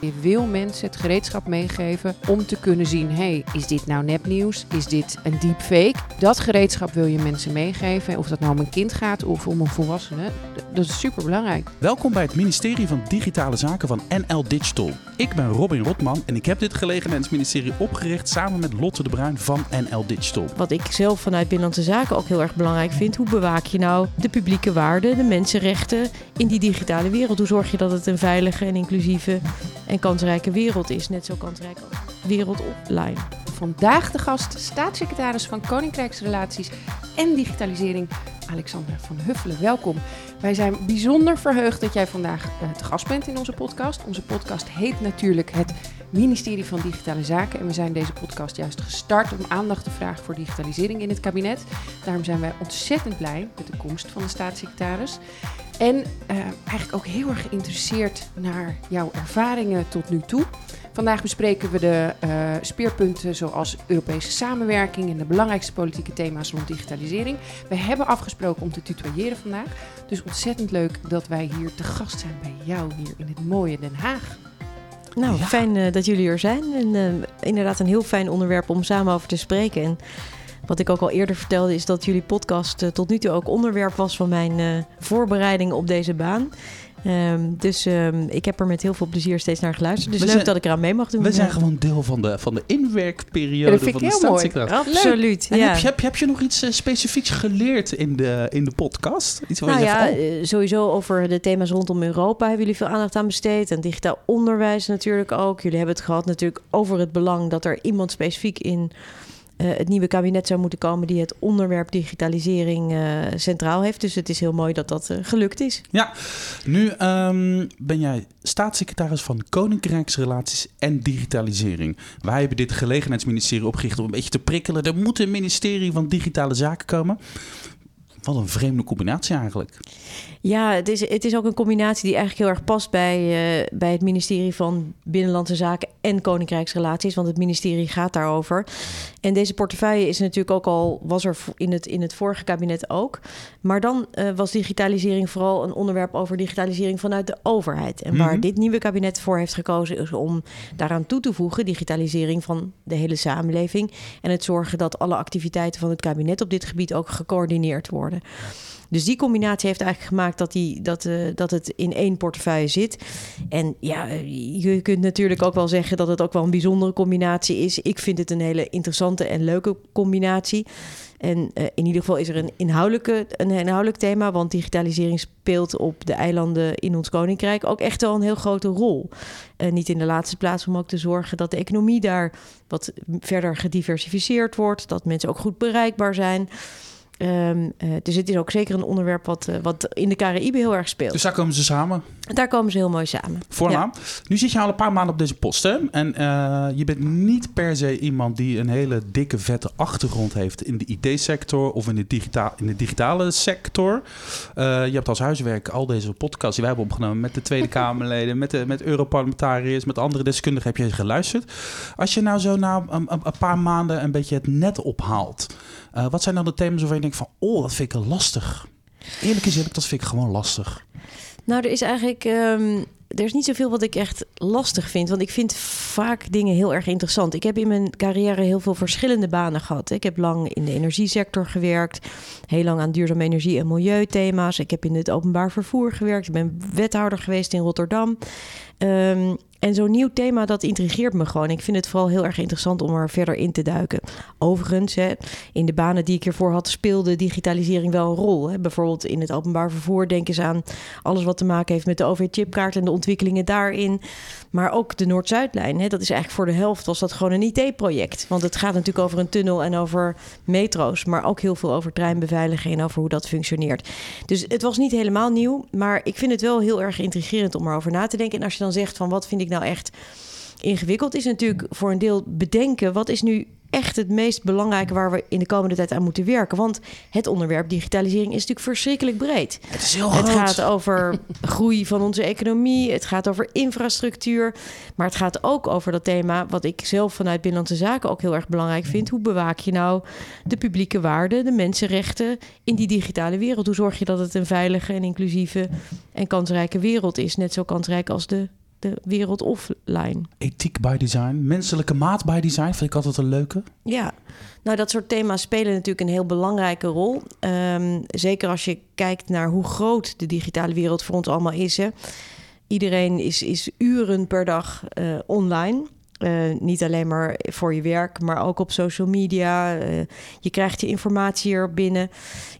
Je wil mensen het gereedschap meegeven om te kunnen zien: hey, is dit nou nepnieuws? Is dit een deepfake? Dat gereedschap wil je mensen meegeven. Of dat nou om een kind gaat of om een volwassene. Dat is super belangrijk. Welkom bij het ministerie van Digitale Zaken van NL Digital. Ik ben Robin Rotman en ik heb dit gelegenheidsministerie opgericht samen met Lotte de Bruin van NL Digital. Wat ik zelf vanuit Binnenlandse Zaken ook heel erg belangrijk vind. Hoe bewaak je nou de publieke waarden, de mensenrechten in die digitale wereld? Hoe zorg je dat het een veilige en inclusieve en kansrijke wereld is? Net zo kansrijk als wereld offline. Vandaag de gast, staatssecretaris van Koninkrijksrelaties en Digitalisering, Alexander van Huffelen. Welkom. Wij zijn bijzonder verheugd dat jij vandaag uh, te gast bent in onze podcast. Onze podcast heet natuurlijk het Ministerie van Digitale Zaken. En we zijn deze podcast juist gestart om aandacht te vragen voor digitalisering in het kabinet. Daarom zijn wij ontzettend blij met de komst van de staatssecretaris. En uh, eigenlijk ook heel erg geïnteresseerd naar jouw ervaringen tot nu toe. Vandaag bespreken we de uh, speerpunten zoals Europese samenwerking en de belangrijkste politieke thema's rond digitalisering. We hebben afgesproken om te tutoyeren vandaag. Dus ontzettend leuk dat wij hier te gast zijn bij jou hier in het mooie Den Haag. Nou, ja. fijn uh, dat jullie er zijn. En uh, inderdaad een heel fijn onderwerp om samen over te spreken. En wat ik ook al eerder vertelde is dat jullie podcast uh, tot nu toe ook onderwerp was van mijn voorbereiding op deze baan. Um, dus um, ik heb er met heel veel plezier steeds naar geluisterd. Dus we leuk zijn, dat ik eraan mee mag doen. We zijn gewoon deel van de, van de inwerkperiode ja, van de staatssecretaris. Absoluut. Ja. heb, je, heb, heb, je nog iets uh, specifieks geleerd in de, in de podcast? Iets nou ja, zegt, oh. uh, sowieso over de thema's rondom Europa hebben jullie veel aandacht aan besteed. En digitaal onderwijs natuurlijk ook. Jullie hebben het gehad natuurlijk over het belang dat er iemand specifiek in het nieuwe kabinet zou moeten komen die het onderwerp digitalisering uh, centraal heeft. Dus het is heel mooi dat dat uh, gelukt is. Ja, nu um, ben jij staatssecretaris van Koninkrijksrelaties en Digitalisering. Wij hebben dit gelegenheidsministerie opgericht om een beetje te prikkelen. Er moet een ministerie van Digitale Zaken komen. Wat een vreemde combinatie eigenlijk. Ja, het is, het is ook een combinatie die eigenlijk heel erg past bij, uh, bij het ministerie van Binnenlandse Zaken en Koninkrijksrelaties. Want het ministerie gaat daarover. En deze portefeuille is natuurlijk ook al, was er in het, in het vorige kabinet ook. Maar dan uh, was digitalisering vooral een onderwerp over digitalisering vanuit de overheid. En waar mm -hmm. dit nieuwe kabinet voor heeft gekozen is om daaraan toe te voegen, digitalisering van de hele samenleving. En het zorgen dat alle activiteiten van het kabinet op dit gebied ook gecoördineerd worden. Dus die combinatie heeft eigenlijk gemaakt dat, die, dat, uh, dat het in één portefeuille zit. En ja, je kunt natuurlijk ook wel zeggen dat het ook wel een bijzondere combinatie is. Ik vind het een hele interessante en leuke combinatie. En uh, in ieder geval is er een, inhoudelijke, een inhoudelijk thema, want digitalisering speelt op de eilanden in ons koninkrijk ook echt wel een heel grote rol. Niet in de laatste plaats om ook te zorgen dat de economie daar wat verder gediversificeerd wordt, dat mensen ook goed bereikbaar zijn. Um, uh, dus het is ook zeker een onderwerp wat, uh, wat in de Caraïbe heel erg speelt. Dus daar komen ze samen? Daar komen ze heel mooi samen. Voornaam. Ja. Nu zit je al een paar maanden op deze post. Hè? En uh, je bent niet per se iemand die een hele dikke, vette achtergrond heeft in de IT-sector of in de, digita in de digitale sector. je hebt als huiswerk al deze podcasts die wij hebben opgenomen met de Tweede Kamerleden, met, de, met Europarlementariërs, met andere deskundigen heb je geluisterd. Als je nou zo na een, een, paar maanden een beetje het net ophaalt. Wat zijn dan de thema's waarvan je denkt van, oh, dat vind ik lastig? Eerlijk eerlijk, dat vind ik gewoon lastig. Nou, er is eigenlijk, um, er is niet zoveel wat ik echt lastig vind. Want ik vind vaak dingen heel erg interessant. Ik heb in mijn carrière heel veel verschillende banen gehad. Ik heb lang in de energiesector gewerkt. Heel lang aan duurzame energie- en milieuthema's. Ik heb in het openbaar vervoer gewerkt. Ik ben wethouder geweest in Rotterdam. Um, en zo'n nieuw thema, dat intrigeert me gewoon. Ik vind het vooral heel erg interessant om er verder in te duiken. Overigens, hè, in de banen die ik ervoor had, speelde digitalisering wel een rol. Hè. Bijvoorbeeld in het openbaar vervoer, denk eens aan alles wat te maken heeft met de OV-chipkaart en de ontwikkelingen daarin. Maar ook de Noord-Zuidlijn. Dat is eigenlijk voor de helft was dat gewoon een IT-project. Want het gaat natuurlijk over een tunnel en over metro's. Maar ook heel veel over treinbeveiliging en over hoe dat functioneert. Dus het was niet helemaal nieuw. Maar ik vind het wel heel erg intrigerend om erover na te denken. En als je dan zegt van wat vind ik nou echt ingewikkeld... is natuurlijk voor een deel bedenken... wat is nu echt het meest belangrijke waar we in de komende tijd aan moeten werken. Want het onderwerp digitalisering is natuurlijk verschrikkelijk breed. Het is heel Het gaat over groei van onze economie. Het gaat over infrastructuur. Maar het gaat ook over dat thema wat ik zelf vanuit Binnenlandse Zaken ook heel erg belangrijk vind. Hoe bewaak je nou de publieke waarden, de mensenrechten in die digitale wereld? Hoe zorg je dat het een veilige en inclusieve en kansrijke wereld is? Net zo kansrijk als de de wereld offline. Ethiek by design, menselijke maat by design, vind ik altijd een leuke. Ja, nou dat soort thema's spelen natuurlijk een heel belangrijke rol. Ehm, zeker als je kijkt naar hoe groot de digitale wereld voor ons allemaal is. Hè. Iedereen is, is uren per dag uh, online. Uh, niet alleen maar voor je werk, maar ook op social media. Uh, je krijgt je informatie er binnen.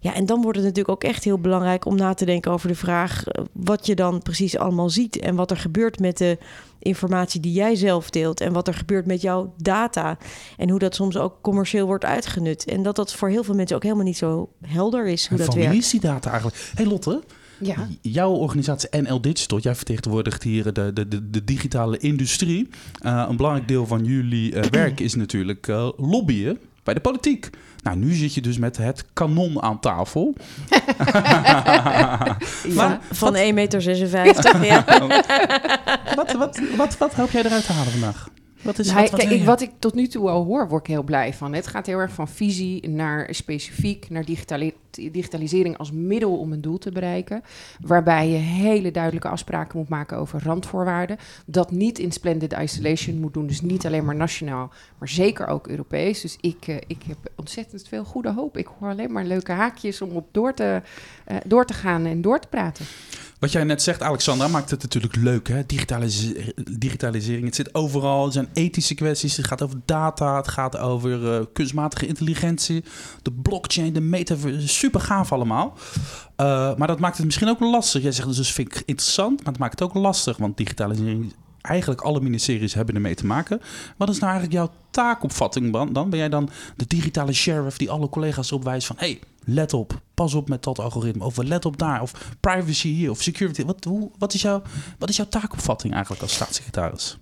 Ja, en dan wordt het natuurlijk ook echt heel belangrijk om na te denken over de vraag wat je dan precies allemaal ziet en wat er gebeurt met de informatie die jij zelf deelt en wat er gebeurt met jouw data en hoe dat soms ook commercieel wordt uitgenut. En dat dat voor heel veel mensen ook helemaal niet zo helder is hoe en dat werkt. Wie is die data eigenlijk? Hey Lotte, ja. Jouw organisatie NL Digital, jij vertegenwoordigt hier de, de, de, de digitale industrie. Uh, een belangrijk deel van jullie uh, werk is natuurlijk uh, lobbyen bij de politiek. Nou, nu zit je dus met het kanon aan tafel. ja, maar, van 1,56 meter. ja. wat, wat, wat, wat hoop jij eruit te halen vandaag? Wat, is, nou, wat, wat, kijk, ik, wat ik tot nu toe al hoor, word ik heel blij van. Het gaat heel erg van visie naar specifiek, naar digitali digitalisering als middel om een doel te bereiken. Waarbij je hele duidelijke afspraken moet maken over randvoorwaarden. Dat niet in splendid isolation moet doen. Dus niet alleen maar nationaal, maar zeker ook Europees. Dus ik, uh, ik heb ontzettend veel goede hoop. Ik hoor alleen maar leuke haakjes om op door te, uh, door te gaan en door te praten. Wat jij net zegt, Alexandra, maakt het natuurlijk leuk. Hè? Digitalis digitalisering, het zit overal. Er zijn ethische kwesties, het gaat over data, het gaat over uh, kunstmatige intelligentie, de blockchain, de metaverse. Super gaaf allemaal. Uh, maar dat maakt het misschien ook lastig. Jij zegt dus, vind ik interessant, maar het maakt het ook lastig. Want digitalisering, eigenlijk alle ministeries hebben ermee te maken. Wat is nou eigenlijk jouw taakopvatting dan? Ben jij dan de digitale sheriff die alle collega's erop wijst van... hey, let op, pas op met dat algoritme. Of let op daar, of privacy hier, of security. Wat, hoe, wat, is, jouw, wat is jouw taakopvatting eigenlijk als staatssecretaris?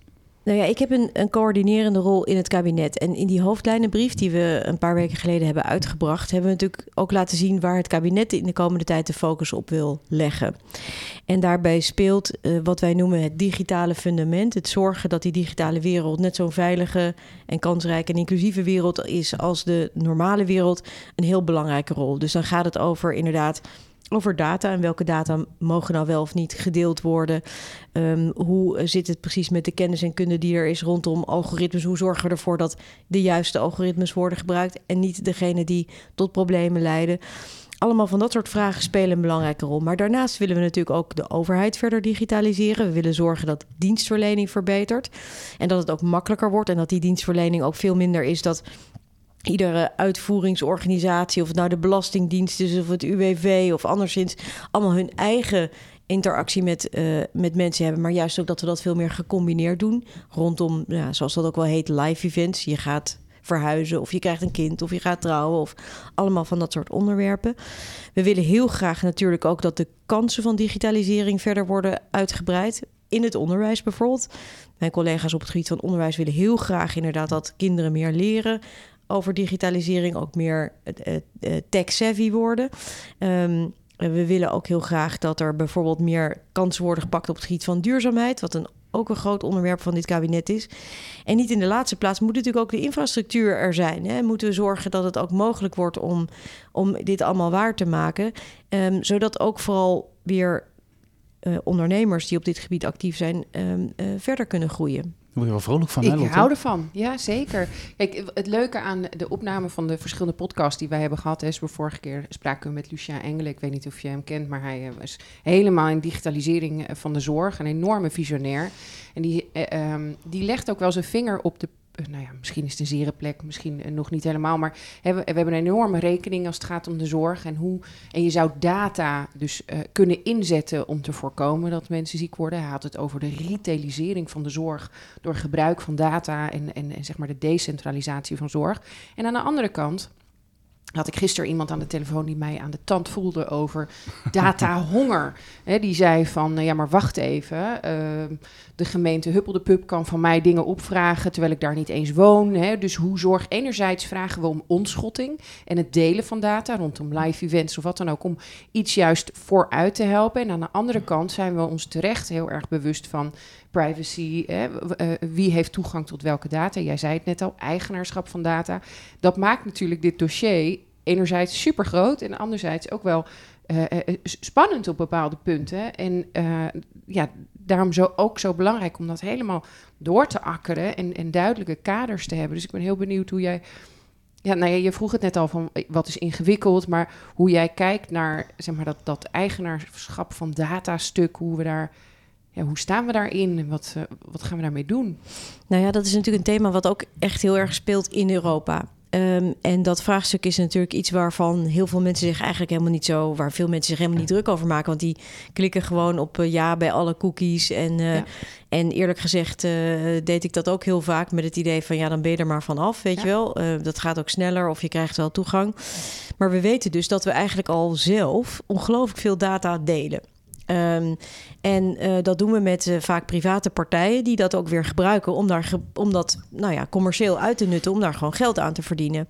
Nou ja, ik heb een, een coördinerende rol in het kabinet. En in die hoofdlijnenbrief die we een paar weken geleden hebben uitgebracht, hebben we natuurlijk ook laten zien waar het kabinet in de komende tijd de focus op wil leggen. En daarbij speelt uh, wat wij noemen het digitale fundament. Het zorgen dat die digitale wereld net zo'n veilige en kansrijke en inclusieve wereld is als de normale wereld. Een heel belangrijke rol. Dus dan gaat het over inderdaad over data en welke data mogen nou wel of niet gedeeld worden. Um, hoe zit het precies met de kennis en kunde die er is rondom algoritmes? Hoe zorgen we ervoor dat de juiste algoritmes worden gebruikt en niet degene die tot problemen leiden? Allemaal van dat soort vragen spelen een belangrijke rol. Maar daarnaast willen we natuurlijk ook de overheid verder digitaliseren. We willen zorgen dat dienstverlening verbetert en dat het ook makkelijker wordt en dat die dienstverlening ook veel minder is dat iedere uitvoeringsorganisatie, of het nou de Belastingdienst is of het UWV of anderszins, allemaal hun eigen interactie met, uh, met mensen hebben. Maar juist ook dat we dat veel meer gecombineerd doen. Rondom, ja, zoals dat ook wel heet, live events. Je gaat verhuizen of je krijgt een kind of je gaat trouwen of allemaal van dat soort onderwerpen. We willen heel graag natuurlijk ook dat de kansen van digitalisering verder worden uitgebreid. In het onderwijs bijvoorbeeld. Mijn collega's op het gebied van onderwijs willen heel graag inderdaad dat kinderen meer leren over digitalisering, ook meer uh, uh, tech-savvy worden. Um, we willen ook heel graag dat er bijvoorbeeld meer kansen worden gepakt op het gebied van duurzaamheid, wat een, ook een groot onderwerp van dit kabinet is. En niet in de laatste plaats moet natuurlijk ook de infrastructuur er zijn. Hè. Moeten we zorgen dat het ook mogelijk wordt om, om dit allemaal waar te maken, um, zodat ook vooral weer ondernemers die op dit gebied actief zijn um, verder kunnen groeien. Daar word je wel vrolijk van, Ik hè, Lotte? hou ervan, ja zeker. Kijk, het leuke aan de opname van de verschillende podcasts die wij hebben gehad... is, we vorige keer spraken we met Lucien Engelen. Ik weet niet of je hem kent, maar hij was helemaal in digitalisering van de zorg. Een enorme visionair. En die, eh, um, die legt ook wel zijn vinger op de nou ja, misschien is het een zere plek, misschien nog niet helemaal. Maar we, hebben een enorme rekening als het gaat om de zorg. En, hoe, en je zou data dus uh, kunnen inzetten om te voorkomen dat mensen ziek worden. Hij had het over de retailisering van de zorg door gebruik van data en, en, en zeg maar de decentralisatie van zorg. En aan de andere kant had ik gisteren iemand aan de telefoon die mij aan de tand voelde over datahonger. He, die zei van, ja maar wacht even, uh, de gemeente Huppel de Pub kan van mij dingen opvragen terwijl ik daar niet eens woon. He. Dus hoe zorg, enerzijds vragen we om onschotting en het delen van data rondom live events of wat dan ook, om iets juist vooruit te helpen. En aan de andere kant zijn we ons terecht heel erg bewust van privacy, hè, uh, wie heeft toegang tot welke data. Jij zei het net al, eigenaarschap van data. Dat maakt natuurlijk dit dossier enerzijds super groot en anderzijds ook wel uh, spannend op bepaalde punten. En ja, daarom zo, ook zo belangrijk om dat helemaal door te akkeren en, en duidelijke kaders te hebben. Dus ik ben heel benieuwd hoe jij. Ja, nou je vroeg het net al van eh, wat is ingewikkeld, maar hoe jij kijkt naar zeg maar, dat, dat eigenaarschap van datastuk, hoe we daar. Ja, hoe staan we daarin en wat, wat gaan we daarmee doen? Nou ja, dat is natuurlijk een thema wat ook echt heel erg speelt in Europa. Um, en dat vraagstuk is natuurlijk iets waarvan heel veel mensen zich eigenlijk helemaal niet zo, waar veel mensen zich helemaal niet druk over maken. Want die klikken gewoon op uh, ja bij alle cookies. En, uh, ja. en eerlijk gezegd uh, deed ik dat ook heel vaak met het idee van ja, dan ben je er maar vanaf, weet ja. je wel. dat gaat ook sneller of je krijgt wel toegang. Maar we weten dus dat we eigenlijk al zelf ongelooflijk veel data delen. Um, en uh, dat doen we met uh, vaak private partijen die dat ook weer gebruiken om, daar om dat nou ja, commercieel uit te nutten, om daar gewoon geld aan te verdienen.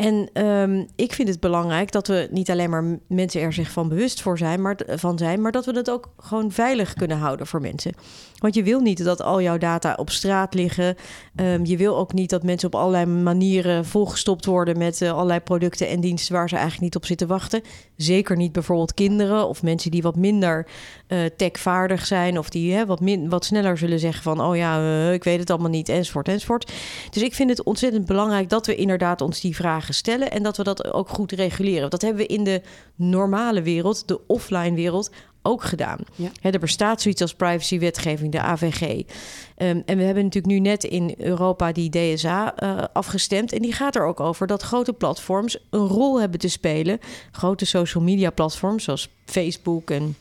En um, ik vind het belangrijk dat we niet alleen maar mensen er zich van bewust voor zijn, maar, van zijn, maar dat we het ook gewoon veilig kunnen houden voor mensen. Want je wil niet dat al jouw data op straat liggen. Um, je wil ook niet dat mensen op allerlei manieren volgestopt worden met uh, allerlei producten en diensten waar ze eigenlijk niet op zitten wachten. Zeker niet bijvoorbeeld kinderen of mensen die wat minder uh, techvaardig zijn of die hè, wat, min, wat sneller zullen zeggen van oh ja, uh, ik weet het allemaal niet enzovoort enzovoort. Dus ik vind het ontzettend belangrijk dat we inderdaad ons die vragen stellen en dat we dat ook goed reguleren. Dat hebben we in de normale wereld, de offline wereld, ook gedaan. Ja. He, er bestaat zoiets als privacywetgeving, de AVG. Um, en we hebben natuurlijk nu net in Europa die DSA uh, afgestemd. En die gaat er ook over dat grote platforms een rol hebben te spelen. Grote social media platforms zoals Facebook en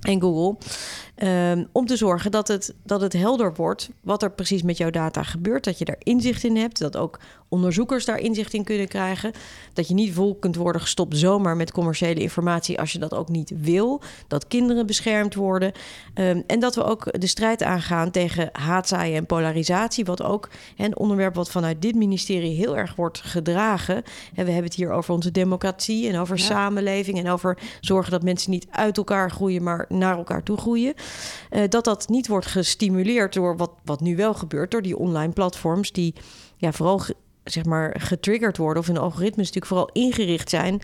en Google. Um, om te zorgen dat het, dat het helder wordt wat er precies met jouw data gebeurt. Dat je daar inzicht in hebt. Dat ook onderzoekers daar inzicht in kunnen krijgen. Dat je niet vol kunt worden gestopt zomaar met commerciële informatie als je dat ook niet wil. Dat kinderen beschermd worden. Um, en dat we ook de strijd aangaan tegen haatzaaien en polarisatie. Wat ook een onderwerp wat vanuit dit ministerie heel erg wordt gedragen. En we hebben het hier over onze democratie en over ja. samenleving. En over zorgen dat mensen niet uit elkaar groeien, maar naar elkaar toe groeien. Uh, dat dat niet wordt gestimuleerd door wat, wat nu wel gebeurt, door die online platforms die ja, vooral zeg maar getriggerd worden, of hun algoritmes natuurlijk vooral ingericht zijn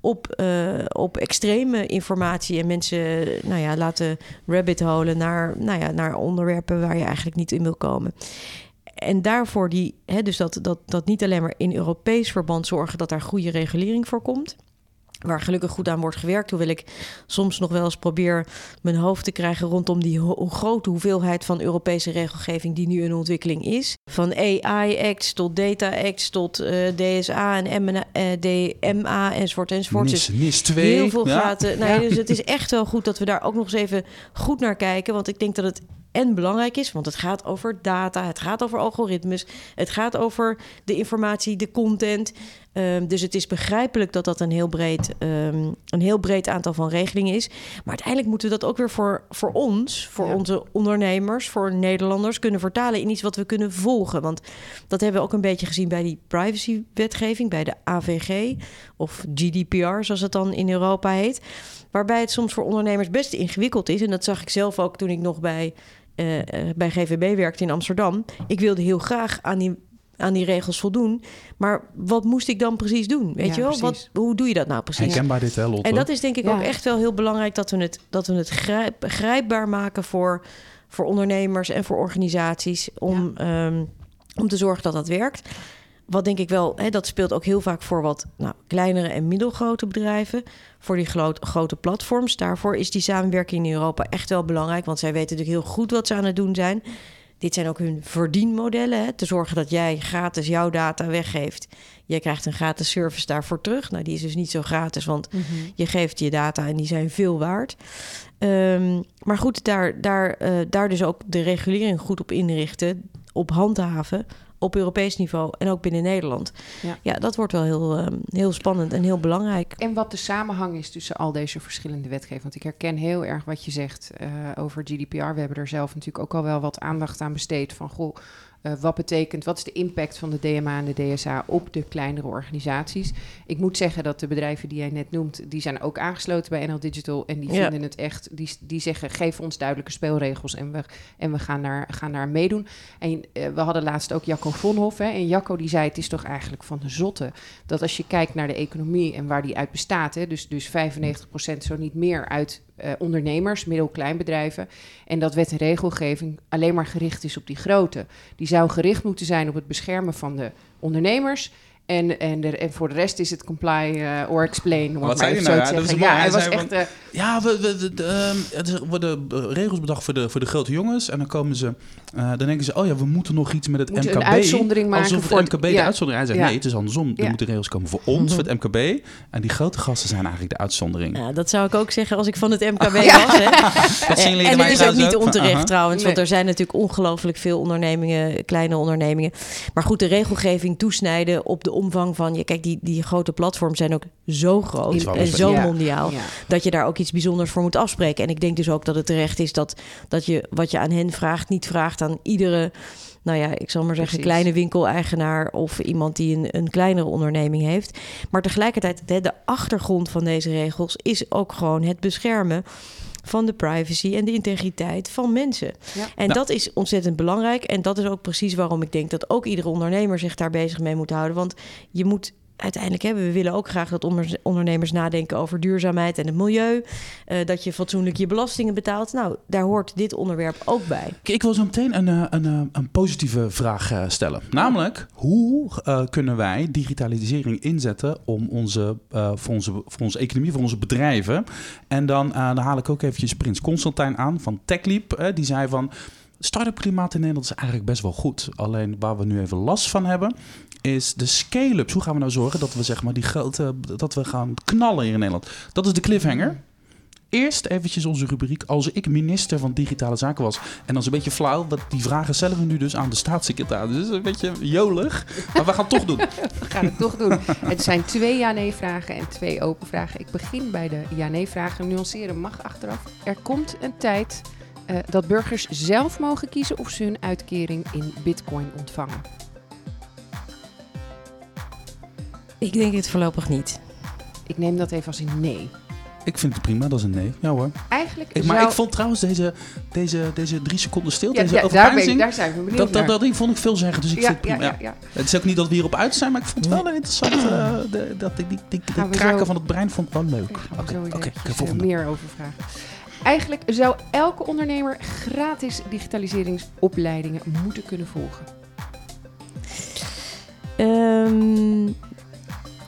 op, uh, op extreme informatie en mensen nou ja, laten rabbit holen naar, nou ja, naar onderwerpen waar je eigenlijk niet in wil komen. En daarvoor die, hè, dus dat, dat, dat niet alleen maar in Europees verband zorgen dat daar goede regulering voor komt waar gelukkig goed aan wordt gewerkt. Hoewel ik soms nog wel eens probeer mijn hoofd te krijgen rondom die ho grote hoeveelheid van Europese regelgeving die nu in ontwikkeling is. Van AI-acts tot Data-acts tot uh, DSA en MA, uh, DMA enzovoort enzovoort. NIS, dus NIS 2. Heel veel ja. gaten. Nou, ja. Dus het is echt wel goed dat we daar ook nog eens even goed naar kijken. Want ik denk dat het en belangrijk is, want het gaat over data, het gaat over algoritmes, het gaat over de informatie, de content. Um, dus het is begrijpelijk dat dat een heel breed, um, een heel breed aantal van regelingen is. Maar uiteindelijk moeten we dat ook weer voor, voor ons, voor ja. onze ondernemers, voor Nederlanders kunnen vertalen in iets wat we kunnen volgen. Want dat hebben we ook een beetje gezien bij die privacywetgeving, bij de AVG of GDPR, zoals het dan in Europa heet. Waarbij het soms voor ondernemers best ingewikkeld is. En dat zag ik zelf ook toen ik nog bij uh, bij GVB werkte in Amsterdam. Ik wilde heel graag aan die, aan die regels voldoen. Maar wat moest ik dan precies doen? Weet ja, je wel? Wat, hoe doe je dat nou precies? Herkenbaar dit wel, Lotte. En dat is denk ik ja. ook echt wel heel belangrijk... dat we het, dat we het grijp, grijpbaar maken voor, voor ondernemers en voor organisaties... om, ja. um, om te zorgen dat dat werkt. Wat denk ik wel, hè, dat speelt ook heel vaak voor wat nou, kleinere en middelgrote bedrijven. Voor die groot, grote platforms. Daarvoor is die samenwerking in Europa echt wel belangrijk. Want zij weten natuurlijk heel goed wat ze aan het doen zijn. Dit zijn ook hun verdienmodellen. Hè, te zorgen dat jij gratis jouw data weggeeft. Jij krijgt een gratis service daarvoor terug. Nou, die is dus niet zo gratis, want mm -hmm. je geeft je data en die zijn veel waard. Um, maar goed, daar, daar, uh, daar dus ook de regulering goed op inrichten, op handhaven op Europees niveau en ook binnen Nederland. Ja, ja dat wordt wel heel, uh, heel spannend en heel belangrijk. En wat de samenhang is tussen al deze verschillende wetgevingen. Want ik herken heel erg wat je zegt uh, over GDPR. We hebben er zelf natuurlijk ook al wel wat aandacht aan besteed. Van goh, uh, wat betekent, wat is de impact van de DMA en de DSA op de kleinere organisaties? Ik moet zeggen dat de bedrijven die jij net noemt, die zijn ook aangesloten bij NL Digital en die ja. vinden het echt, die, die zeggen geef ons duidelijke speelregels en we, en we gaan, daar, gaan daar meedoen. En uh, we hadden laatst ook Jacco Vonhoff hè, en Jacco die zei het is toch eigenlijk van de zotte dat als je kijkt naar de economie en waar die uit bestaat, hè, dus, dus 95% zo niet meer uit eh, ondernemers, middel-kleinbedrijven. En dat wet en regelgeving alleen maar gericht is op die grote. Die zou gericht moeten zijn op het beschermen van de ondernemers en, en, de, en voor de rest is het comply uh, or explain. Wat zei je nou? Ja, dat is ja, hij, was echt... Van, uh, ja, we, we, de, uh, er worden regels bedacht voor de, voor de grote jongens. En dan komen ze... Uh, dan denken ze, oh ja, we moeten nog iets met het moeten MKB. een uitzondering maken Alsof voor het MKB de uitzondering... Hij zegt, nee, het is andersom. Er moeten regels komen voor ons, voor het MKB. En die grote gasten zijn eigenlijk de uitzondering. Ja, dat zou ik ook zeggen als ik van het MKB was. Hè. dat en het is ook niet onterecht trouwens. Want er zijn natuurlijk ongelooflijk veel ondernemingen, kleine ondernemingen. Maar goed, de regelgeving toesnijden op de omvang van... Je, kijk, die, die grote platforms zijn ook zo groot en zo mondiaal... dat je daar ook iets bijzonders voor moet afspreken. En ik denk dus ook dat het terecht is dat, dat je wat je aan hen vraagt... niet vraagt aan iedere nou ja, ik zal maar zeggen, Precies. kleine winkeleigenaar of iemand die een, een kleinere onderneming heeft. Maar tegelijkertijd, de, de achtergrond van deze regels is ook gewoon het beschermen van de privacy en de integriteit van mensen. Ja. En nou. dat is ontzettend belangrijk. En dat is ook precies waarom ik denk dat ook iedere ondernemer zich daar bezig mee moet houden. Want je moet uiteindelijk hebben we willen ook graag dat ondernemers nadenken over duurzaamheid en het milieu. Uh, dat je fatsoenlijk je belastingen betaalt. Nou, daar hoort dit onderwerp ook bij. Ik wil zo meteen een, eh, een, een, een positieve vraag eh, stellen. Namelijk, hoe kunnen wij digitalisering inzetten om onze, uh, voor, onze, voor onze economie, voor onze bedrijven? En dan, dan haal ik ook eventjes Prins Constantijn aan van TechLeap. die zei van start-up klimaat in Nederland is eigenlijk best wel goed. Alleen waar we nu even last van hebben, is de scale-ups. Hoe gaan we nou zorgen dat we zeg maar die grote, dat we gaan knallen hier in Nederland? Dat is de cliffhanger. Eerst eventjes onze rubriek. Als ik minister van Digitale Zaken was. En dan is een beetje flauw, want die vragen stellen we nu dus aan de staatssecretaris. Dus een beetje jolig. Maar we gaan het toch doen. We gaan het toch doen. Het zijn twee ja-nee-vragen en twee open vragen. Ik begin bij de ja-nee-vragen. Nuanceren mag achteraf. Er komt een tijd uh, dat burgers zelf mogen kiezen of ze hun uitkering in bitcoin ontvangen. Ik denk het voorlopig niet. Ik neem dat even als een nee. Ik vind het prima, dat is een nee. Ja hoor. Eigenlijk ik, maar ik vond trouwens deze, deze, deze drie seconden stilte, ja, deze ja, daar, ben ik, daar zijn we benieuwd dat, dat, dat, vond ik veel zeggen, dus ik ja, vind het prima. Ja, Het is ook niet dat we hierop uit zijn, maar ik vond het wel een interessant... Uh, de, dat, die, die, die, de kraken zo, van het brein vond ik wel leuk. Oké, oké. Okay, okay, meer over vragen. Eigenlijk zou elke ondernemer gratis digitaliseringsopleidingen moeten kunnen volgen. Um,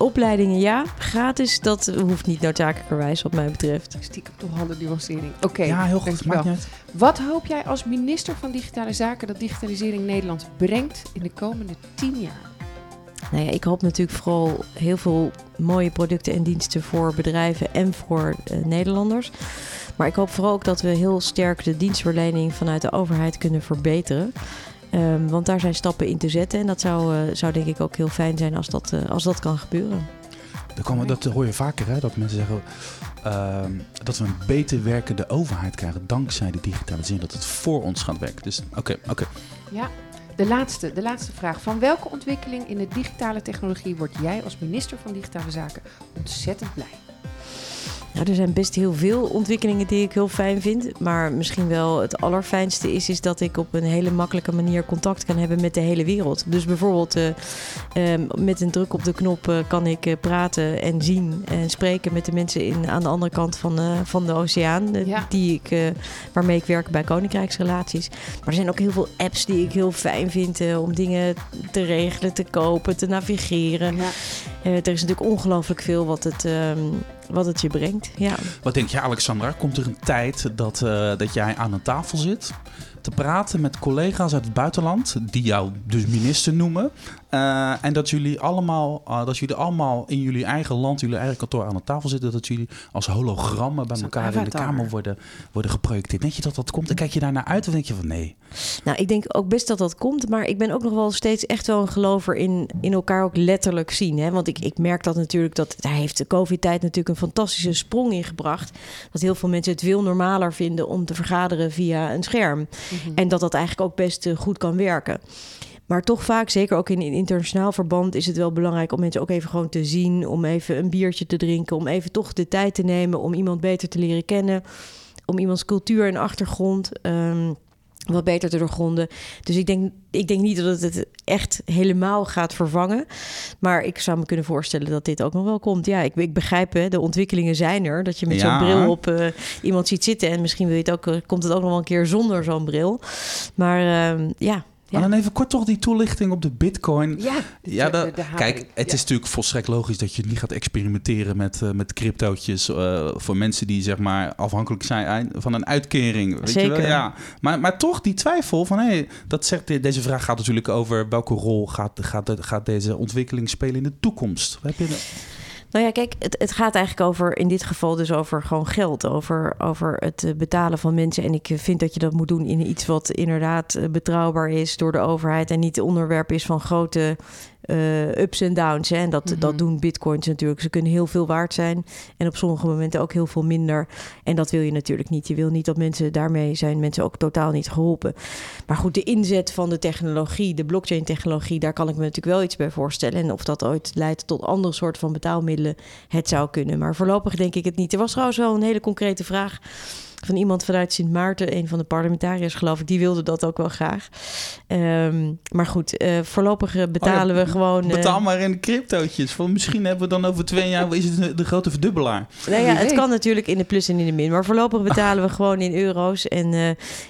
opleidingen ja, gratis, dat hoeft niet noodzakelijkerwijs wat mij betreft. Stiekem toch handen nuancering. Oké, ja, heel goed. Maakt niet Wat hoop jij als minister van Digitale Zaken dat digitalisering Nederland brengt in de komende tien jaar? Nou ja, ik hoop natuurlijk vooral heel veel mooie producten en diensten voor bedrijven en voor uh, Nederlanders. Maar ik hoop vooral ook dat we heel sterk de dienstverlening vanuit de overheid kunnen verbeteren. Um, want daar zijn stappen in te zetten. En dat zou, uh, zou denk ik ook heel fijn zijn als dat, uh, als dat kan gebeuren. Dat, komen, dat hoor je vaker, hè? dat mensen zeggen uh, dat we een beter werkende overheid krijgen dankzij de digitalisering. Dat het voor ons gaat werken. Dus oké, okay, oké. Okay. Ja, de laatste, de laatste vraag. Van welke ontwikkeling in de digitale technologie word jij als minister van Digitale Zaken ontzettend blij? Nou, er zijn best heel veel ontwikkelingen die ik heel fijn vind. Maar misschien wel het allerfijnste is, is dat ik op een hele makkelijke manier contact kan hebben met de hele wereld. Dus bijvoorbeeld uh, uh, met een druk op de knop uh, kan ik eh, praten en zien en spreken met de mensen in, aan de andere kant van, van de oceaan. Ja. Die ik, waarmee ik werk bij Koninkrijksrelaties. Maar er zijn ook heel veel apps die ik heel fijn vind om dingen te regelen, te kopen, te navigeren. Ja. er is natuurlijk ongelooflijk veel wat het, ehm, wat het je brengt. Ja. Wat denk je, Alexandra? Komt er een tijd dat, uh, dat jij aan een tafel zit te praten met collega's uit het buitenland, die jou dus minister noemen, uh, en dat jullie allemaal, uh, dat jullie allemaal in jullie eigen land, jullie eigen kantoor aan de tafel zitten, dat jullie als hologrammen bij elkaar in de kamer worden, worden geprojecteerd. Denk je dat dat komt? En kijk je daar naar uit of denk je van nee? Nou, ik denk ook best dat dat komt, maar ik ben ook nog wel steeds echt wel een gelover in, in elkaar ook letterlijk zien. Hè? Want ik, ik merk dat natuurlijk, dat daar heeft de COVID-tijd natuurlijk een fantastische sprong in gebracht. Dat heel veel mensen het veel normaler vinden om te vergaderen via een scherm. Mm -hmm. En dat dat eigenlijk ook best uh, goed kan werken. Maar toch vaak, zeker ook in, in internationaal verband, is het wel belangrijk om mensen ook even gewoon te zien. Om even een biertje te drinken. Om even toch de tijd te nemen om iemand beter te leren kennen. Om iemands cultuur en achtergrond. Um, wat beter te doorgronden. Dus ik denk, ik denk niet dat het het echt helemaal gaat vervangen. Maar ik zou me kunnen voorstellen dat dit ook nog wel komt. Ja, ik, ik begrijp, hè, de ontwikkelingen zijn er. Dat je met Ja. zo'n bril op eh, iemand ziet zitten. En misschien wil je het ook, eh, komt het ook nog wel een keer zonder zo'n bril. Maar ehm, ja. Ja. Maar dan even kort toch die toelichting op de bitcoin. Ja, Ja, de- dat- de- de haring. kijk, het Ja. is natuurlijk volstrekt logisch dat je niet gaat experimenteren met, eh, met cryptootjes eh, voor mensen die zeg maar afhankelijk zijn van een uitkering. Weet Je Zeker. wel? Ja. Maar, maar toch die twijfel van, hé, dat zegt, de- deze vraag gaat natuurlijk over welke rol gaat, gaat, gaat deze ontwikkeling spelen in de toekomst. Heb je Nou ja, kijk, het, het gaat eigenlijk over, in dit geval dus over gewoon geld. Over, over het eh, betalen van mensen. En ik eh, vind dat je dat moet doen in iets wat inderdaad eh, betrouwbaar is door de overheid. En niet onderwerp is van grote eh, ups en downs. Hè. En dat, Mhm. dat doen bitcoins natuurlijk. Ze kunnen heel veel waard zijn. En op sommige momenten ook heel veel minder. En dat wil je natuurlijk niet. Je wil niet dat mensen daarmee zijn mensen ook totaal niet geholpen. Maar goed, de inzet van de technologie, de blockchain technologie, daar kan ik me natuurlijk wel iets bij voorstellen. En of dat ooit leidt tot andere soorten van betaalmiddelen, het zou kunnen. Maar voorlopig denk ik het niet. Er was trouwens wel een hele concrete vraag van iemand vanuit Sint Maarten, een van de parlementariërs geloof ik, die wilde dat ook wel graag. Ehm, maar goed, eh, voorlopig eh, betalen Oh ja, we gewoon. eh, Betaal maar in cryptootjes. Van misschien hebben we dan over twee jaar is het de, grote verdubbelaar. Nou ja, het kan natuurlijk in de plus en in de min. Maar voorlopig betalen we gewoon in euro's. En, eh,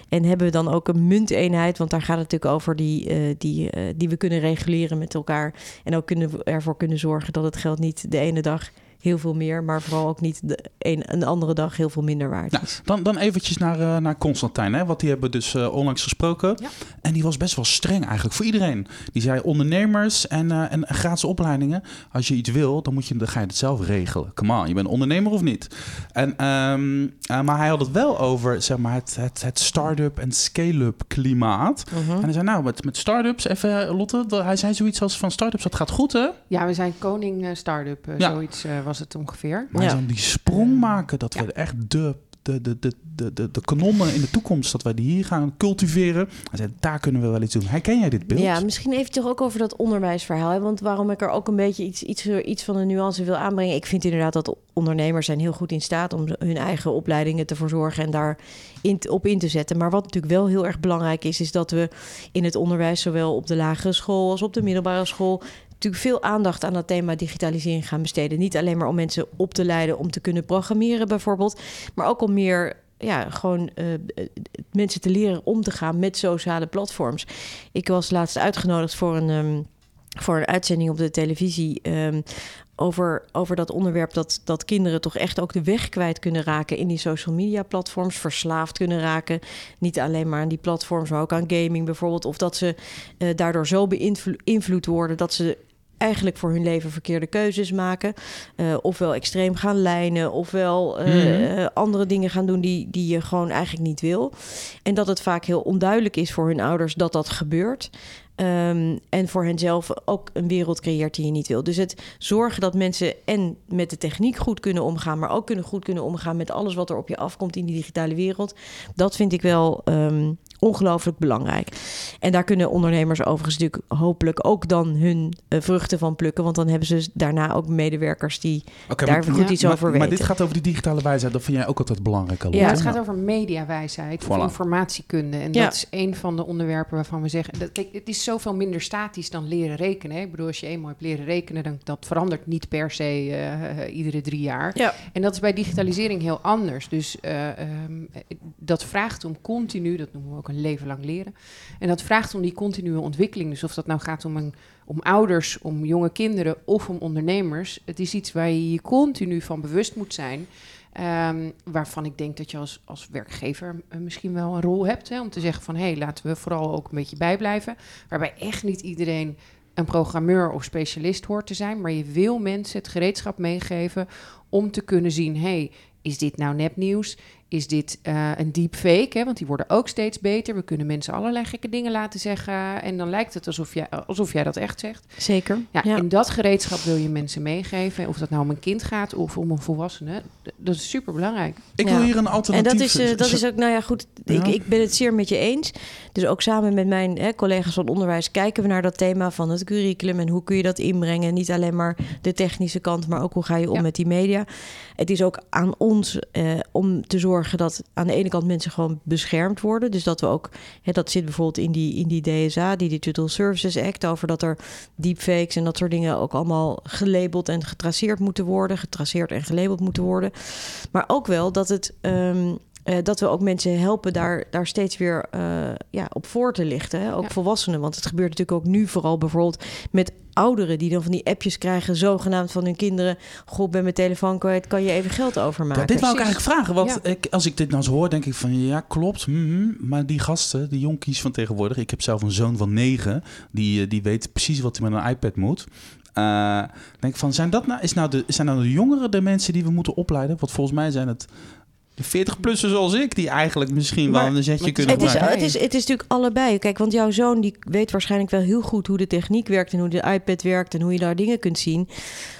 en hebben we dan ook een munteenheid. Want daar gaat het natuurlijk over die, eh, die, eh, die we kunnen reguleren met elkaar. En ook kunnen we ervoor kunnen zorgen dat het geld niet de ene dag heel veel meer, maar vooral ook niet de een, een andere dag heel veel minder waard Nou, is. dan, dan eventjes naar, eh, naar Constantijn, hè, want die hebben dus eh, onlangs gesproken. Ja. En die was best wel streng eigenlijk voor iedereen. Die zei ondernemers en, eh, en gratis opleidingen. Als je iets wil, dan, moet je, dan ga je het zelf regelen. Come on, je bent ondernemer of niet? En, ehm, eh, maar hij had het wel over zeg maar, het, het, het start-up en scale-up klimaat. Mhm. En hij zei nou, met, met start-ups, even Lotte, hij zei zoiets als van start-ups, dat gaat goed hè? Ja, we zijn koning eh, start-up, Ja. zoiets eh, was het ongeveer. Maar Ja. zou die sprong maken, dat Ja. we echt de, de, de, de, de, de, de kanonnen in de toekomst, dat wij die hier gaan cultiveren. Zei, daar kunnen we wel iets doen. Herken jij dit beeld? Ja, misschien even toch ook over dat onderwijsverhaal. Hè? Want waarom ik er ook een beetje iets, iets, iets van een nuance wil aanbrengen. Ik vind inderdaad dat ondernemers zijn heel goed in staat om hun eigen opleidingen te verzorgen en daar in, op in te zetten. Maar wat natuurlijk wel heel erg belangrijk is, is dat we in het onderwijs, zowel op de lagere school als op de middelbare school, natuurlijk veel aandacht aan dat thema digitalisering gaan besteden. Niet alleen maar om mensen op te leiden om te kunnen programmeren bijvoorbeeld, maar ook om meer ja, gewoon eh, eh, mensen te leren om te gaan met sociale platforms. Ik was laatst uitgenodigd voor een, ehm, voor een uitzending op de televisie. ehm, over, over dat onderwerp dat, dat kinderen toch echt ook de weg kwijt kunnen raken in die social media platforms, verslaafd kunnen raken. Niet alleen maar aan die platforms, maar ook aan gaming bijvoorbeeld. Of dat ze eh, daardoor zo beïnvloed worden dat ze eigenlijk voor hun leven verkeerde keuzes maken. Eh, ofwel extreem gaan lijnen, ofwel eh, Mhm. andere dingen gaan doen die, die je gewoon eigenlijk niet wil. En dat het vaak heel onduidelijk is voor hun ouders dat dat gebeurt. Ehm, en voor henzelf ook een wereld creëert die je niet wil. Dus het zorgen dat mensen en met de techniek goed kunnen omgaan, maar ook kunnen goed kunnen omgaan met alles wat er op je afkomt in die digitale wereld. Dat vind ik wel ehm, ongelooflijk belangrijk. En daar kunnen ondernemers overigens natuurlijk hopelijk ook dan hun eh, vruchten van plukken. Want dan hebben ze daarna ook medewerkers die daar maar, goed ja, iets maar, over maar weten. dit gaat over die digitale wijsheid. Dat vind jij ook altijd belangrijk. Ja, het gaat over mediawijsheid of Voilà. informatiekunde. En Ja. dat is een van de onderwerpen waarvan we zeggen... Dat, kijk, het is zoveel minder statisch dan leren rekenen. hè. Ik bedoel, als je eenmaal hebt leren rekenen... dan dat verandert niet per se eh, iedere drie jaar. Ja. En dat is bij digitalisering heel anders. Dus eh, ehm, dat vraagt om continu... dat noemen we ook leven lang leren. En dat vraagt om die continue ontwikkeling. Dus of dat nou gaat om, een, om ouders, om jonge kinderen of om ondernemers... het is iets waar je je continu van bewust moet zijn... Ehm, waarvan ik denk dat je als, als werkgever eh, misschien wel een rol hebt. Hè, om te zeggen van hé, hey, laten we vooral ook een beetje bijblijven. Waarbij echt niet iedereen een programmeur of specialist hoort te zijn. Maar je wil mensen het gereedschap meegeven om te kunnen zien: hé, hey, is dit nou nepnieuws? Is dit eh, een deepfake? Hè? Want die worden ook steeds beter. We kunnen mensen allerlei gekke dingen laten zeggen. En dan lijkt het alsof jij, alsof jij dat echt zegt. Zeker. Ja, ja. En dat gereedschap wil je mensen meegeven. Of dat nou om een kind gaat of om een volwassene. Dat is super belangrijk. Ik Ja. wil hier een En alternatief... dat is, eh, dat is ook, nou ja, goed. Ik, Ja. ik ben het zeer met je eens. Dus ook samen met mijn hè, collega's van onderwijs kijken we naar dat thema van het curriculum en hoe kun je dat inbrengen. Niet alleen maar de technische kant, maar ook hoe ga je om Ja. met die media. Het is ook aan ons eh, om te zorgen dat aan de ene kant mensen gewoon beschermd worden. Dus dat we ook, hè, dat zit bijvoorbeeld in die, in die DSA, die Digital Services Act, over dat er deepfakes en dat soort dingen ook allemaal gelabeld en getraceerd moeten worden. Getraceerd en gelabeld moeten worden. Maar ook wel dat het. ehm, eh, dat we ook mensen helpen daar, daar steeds weer eh, ja, op voor te lichten. Hè? Ook Ja. volwassenen. Want het gebeurt natuurlijk ook nu vooral bijvoorbeeld met ouderen... die dan van die appjes krijgen, zogenaamd van hun kinderen... Goh, ben mijn telefoon kwijt, kan je even geld overmaken? Dit wou ik eigenlijk vragen. Want Ja. ik, als ik dit nou zo hoor, denk ik van ja, klopt. mhm, maar die gasten, die jonkies van tegenwoordig. Ik heb zelf een zoon van negen. Die, eh, die weet precies wat hij met een iPad moet. Eh, denk ik van, zijn dat nou, is nou de, zijn nou de jongeren de mensen die we moeten opleiden? Want volgens mij zijn het de 40-plussers zoals ik, die eigenlijk misschien Maar- wel een zetje kunnen Het is, het, is, het is natuurlijk allebei. Kijk, want jouw zoon die weet waarschijnlijk wel heel goed hoe de techniek werkt en hoe de iPad werkt en hoe je daar dingen kunt zien.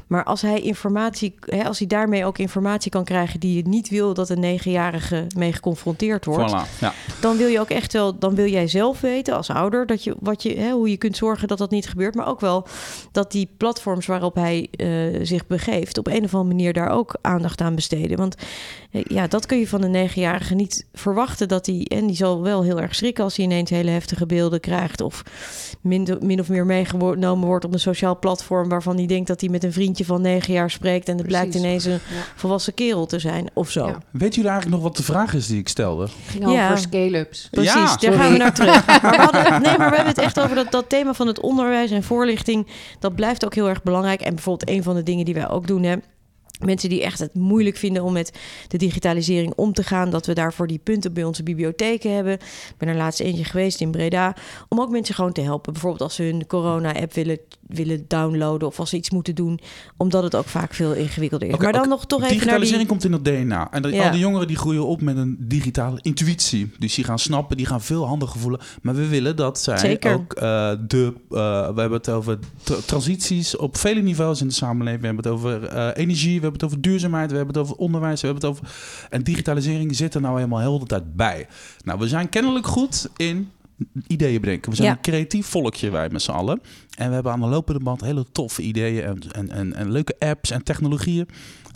Maar als hij informatie, hè, als hij daarmee ook informatie kan krijgen die je niet wil dat een negenjarige mee geconfronteerd wordt, Voilà, ja. dan wil je ook echt wel, dan wil jij zelf weten als ouder dat je, wat je, hè, hoe je kunt zorgen dat dat niet gebeurt. Maar ook wel dat die platforms waarop hij eh, zich begeeft, op een of andere manier daar ook aandacht aan besteden. Want eh, ja, dat kun je van een negenjarige niet verwachten dat hij, en die zal wel heel erg schrikken als hij ineens hele heftige beelden krijgt of min, min of meer meegenomen wordt op een sociaal platform waarvan hij denkt dat hij met een vriendje van negen jaar spreekt en het blijkt ineens een Ja. volwassen kerel te zijn of zo. Ja. Weet jullie eigenlijk nog wat de vraag is die ik stelde? ging over Ja. scale-ups. Precies, Ja, daar sorry. gaan we naar terug. Maar we hadden, nee, maar we hebben het echt over dat, dat thema van het onderwijs en voorlichting. Dat blijft ook heel erg belangrijk. En bijvoorbeeld een van de dingen die wij ook doen... Hè, Mensen die echt het moeilijk vinden om met de digitalisering om te gaan, dat we daarvoor die punten bij onze bibliotheken hebben. Ik ben er laatst eentje geweest in Breda, om ook mensen gewoon te helpen. Bijvoorbeeld als ze hun corona-app willen, willen downloaden of als ze iets moeten doen, omdat het ook vaak veel ingewikkelder is. Maar dan nog toch even naar Digitalisering die... komt in het DNA. En dat, Ja. al die jongeren die groeien op met een digitale intuïtie. Dus die gaan snappen, die gaan veel handiger voelen. Maar we willen dat zij Zeker. ook eh, de... eh, we hebben het over tra- transities op vele niveaus in de samenleving. We hebben het over eh, energie, we hebben het over duurzaamheid, we hebben het over onderwijs, we hebben het over... En digitalisering zit er nou helemaal heel de tijd bij. Nou, we zijn kennelijk goed in ideeën bedenken. We zijn Ja. een creatief volkje, wij met z'n allen. En we hebben aan de lopende band hele toffe ideeën en, en, en, en leuke apps en technologieën.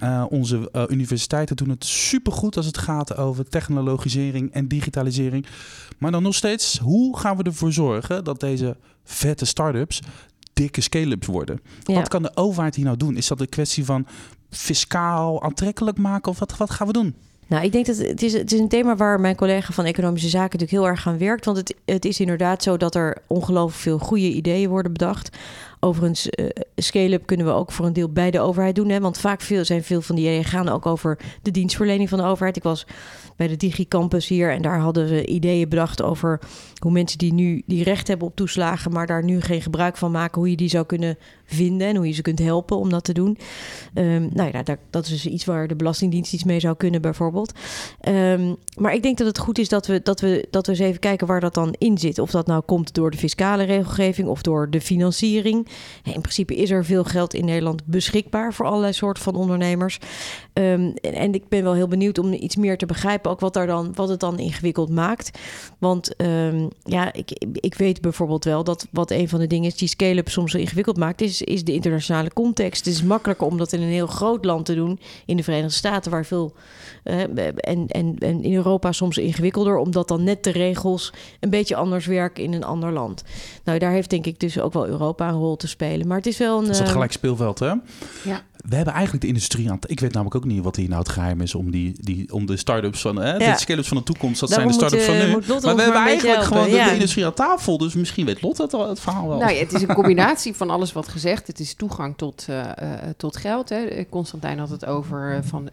Uh, onze uh, universiteiten doen het supergoed als het gaat over technologisering en digitalisering. Maar dan nog steeds, hoe gaan we ervoor zorgen dat deze vette start-ups dikke scale-ups worden? Ja. Wat kan de overheid hier nou doen? Is dat een kwestie van fiscaal aantrekkelijk maken of wat, wat gaan we doen? Nou, ik denk dat het is, het is een thema waar mijn collega van Economische Zaken natuurlijk heel erg aan werkt. Want het, het is inderdaad zo dat er ongelooflijk veel goede ideeën worden bedacht. Overigens, uh, scale-up kunnen we ook voor een deel bij de overheid doen. Hè? Want vaak veel, zijn veel van die ideeën gaan ook over de dienstverlening van de overheid. Ik was bij de DigiCampus hier en daar hadden we ideeën bedacht over hoe mensen die nu die recht hebben op toeslagen, maar daar nu geen gebruik van maken, hoe je die zou kunnen vinden en hoe je ze kunt helpen om dat te doen. Um, nou ja, dat is dus iets waar de Belastingdienst iets mee zou kunnen, bijvoorbeeld. Um, maar ik denk dat het goed is dat we, dat, we, dat we eens even kijken waar dat dan in zit. Of dat nou komt door de fiscale regelgeving of door de financiering. In principe is er veel geld in Nederland beschikbaar voor allerlei soorten van ondernemers. Um, en, en, ik ben wel heel benieuwd om iets meer te begrijpen, ook wat, daar dan, wat het dan ingewikkeld maakt. Want ja, ik, ik weet bijvoorbeeld wel dat wat een van de dingen is die scale-up soms zo ingewikkeld maakt, is, is de internationale context. Het is makkelijker om dat in een heel groot land te doen, in de Verenigde Staten, waar veel. Uh, en, en, en in Europa soms ingewikkelder, omdat dan net de regels een beetje anders werken in een ander land. Nou, daar heeft denk ik dus ook wel Europa een rol te spelen. Maar het is wel een. Dat is uh, dat gelijk speelveld, hè? Ja. We hebben eigenlijk de industrie aan. Ik weet namelijk ook niet wat hier nou het geheim is om, die, die, om de start-ups van. Hè, Ja. De scale-ups van de toekomst. Dat Daarom zijn de start-ups van nu. Maar we hebben eigenlijk gewoon helpen, de, ja. de industrie aan tafel. Dus misschien weet Lot het, al- het verhaal wel. Nou ja, het is een combinatie van alles wat gezegd. Het is toegang tot, uh, uh, tot geld. Hè. Constantijn had het over uh, van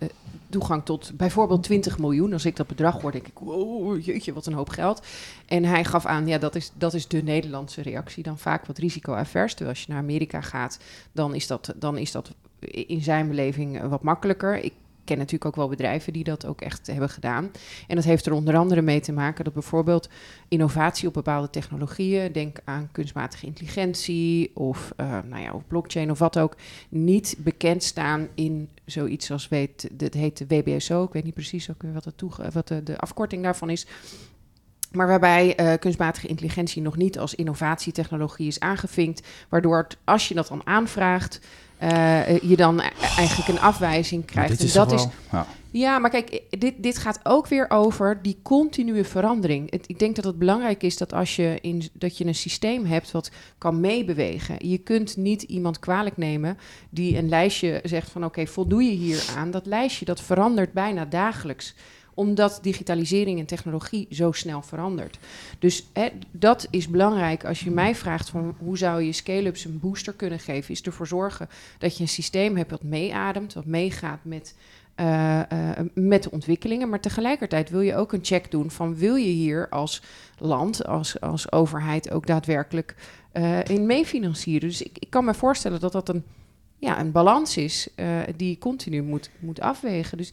toegang tot bijvoorbeeld 20 miljoen. Als ik dat bedrag hoor, denk ik, wow, jeetje, wat een hoop geld. En hij gaf aan, ja, dat is, dat is de Nederlandse reactie. Dan vaak wat risico-avers. Terwijl als je naar Amerika gaat, dan is dat, dan is dat in zijn beleving eh, wat makkelijker. Ik ken natuurlijk ook wel bedrijven die dat ook echt hebben gedaan. En dat heeft er onder andere mee te maken dat bijvoorbeeld innovatie op bepaalde technologieën, denk aan kunstmatige intelligentie of, uh, nou ja, of blockchain of wat ook, niet bekend staan in zoiets als weet, dat heet de WBSO. Ik weet niet precies ook wat, wat de, afkorting daarvan is. Maar waarbij uh, kunstmatige intelligentie nog niet als innovatietechnologie is aangevinkt. Waardoor het, als je dat dan aanvraagt, eh, je dan e- eigenlijk een afwijzing krijgt. dit En is dat toch is, wel- ja. ja, maar kijk, dit, dit gaat ook weer over die continue verandering. Het, ik denk dat het belangrijk is dat als je, in, dat je een systeem hebt wat kan meebewegen. Je kunt niet iemand kwalijk nemen die een lijstje zegt van oké, voldoe je hier aan. Dat lijstje dat verandert bijna dagelijks omdat digitalisering en technologie zo snel verandert. Dus hè, dat is belangrijk. Als je mij vraagt van hoe zou je scale-ups een booster kunnen geven, is ervoor zorgen dat je een systeem hebt wat meeademt, wat meegaat met eh, eh, met de ontwikkelingen. Maar tegelijkertijd wil je ook een check doen van wil je hier als land, als, als overheid ook daadwerkelijk eh, in meefinancieren. Dus ik, ik kan me voorstellen dat dat een, ja, een balans is die je continu moet, moet afwegen. Dus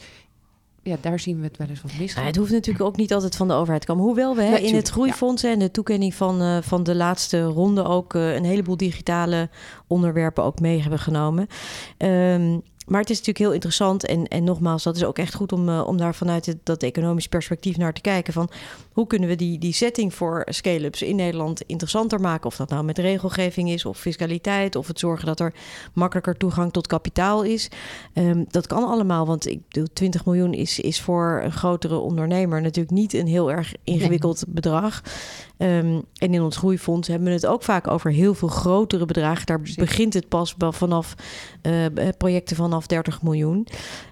ja, daar zien we het wel eens wat misgaan. het hoeft natuurlijk ook niet altijd van de overheid te komen. Hoewel we hè, in het groeifonds en de toekenning van, eh, van de laatste ronde ook eh, een heleboel digitale onderwerpen ook mee hebben genomen. Ehm, maar het is natuurlijk heel interessant. En, en nogmaals, dat is ook echt goed om, eh, om daar vanuit het, dat economisch perspectief naar te kijken. Van hoe kunnen we die, die setting voor scale-ups in Nederland interessanter maken? Of dat nou met regelgeving is, of fiscaliteit, of het zorgen dat er makkelijker toegang tot kapitaal is. Ehm, dat kan allemaal, want ik bedoel, 20 miljoen is, is voor een grotere ondernemer natuurlijk niet een heel erg ingewikkeld bedrag. Ehm, en in ons groeifonds hebben we het ook vaak over heel veel grotere bedragen. Daar Precies. begint het pas wel vanaf eh, projecten vanaf 30 miljoen.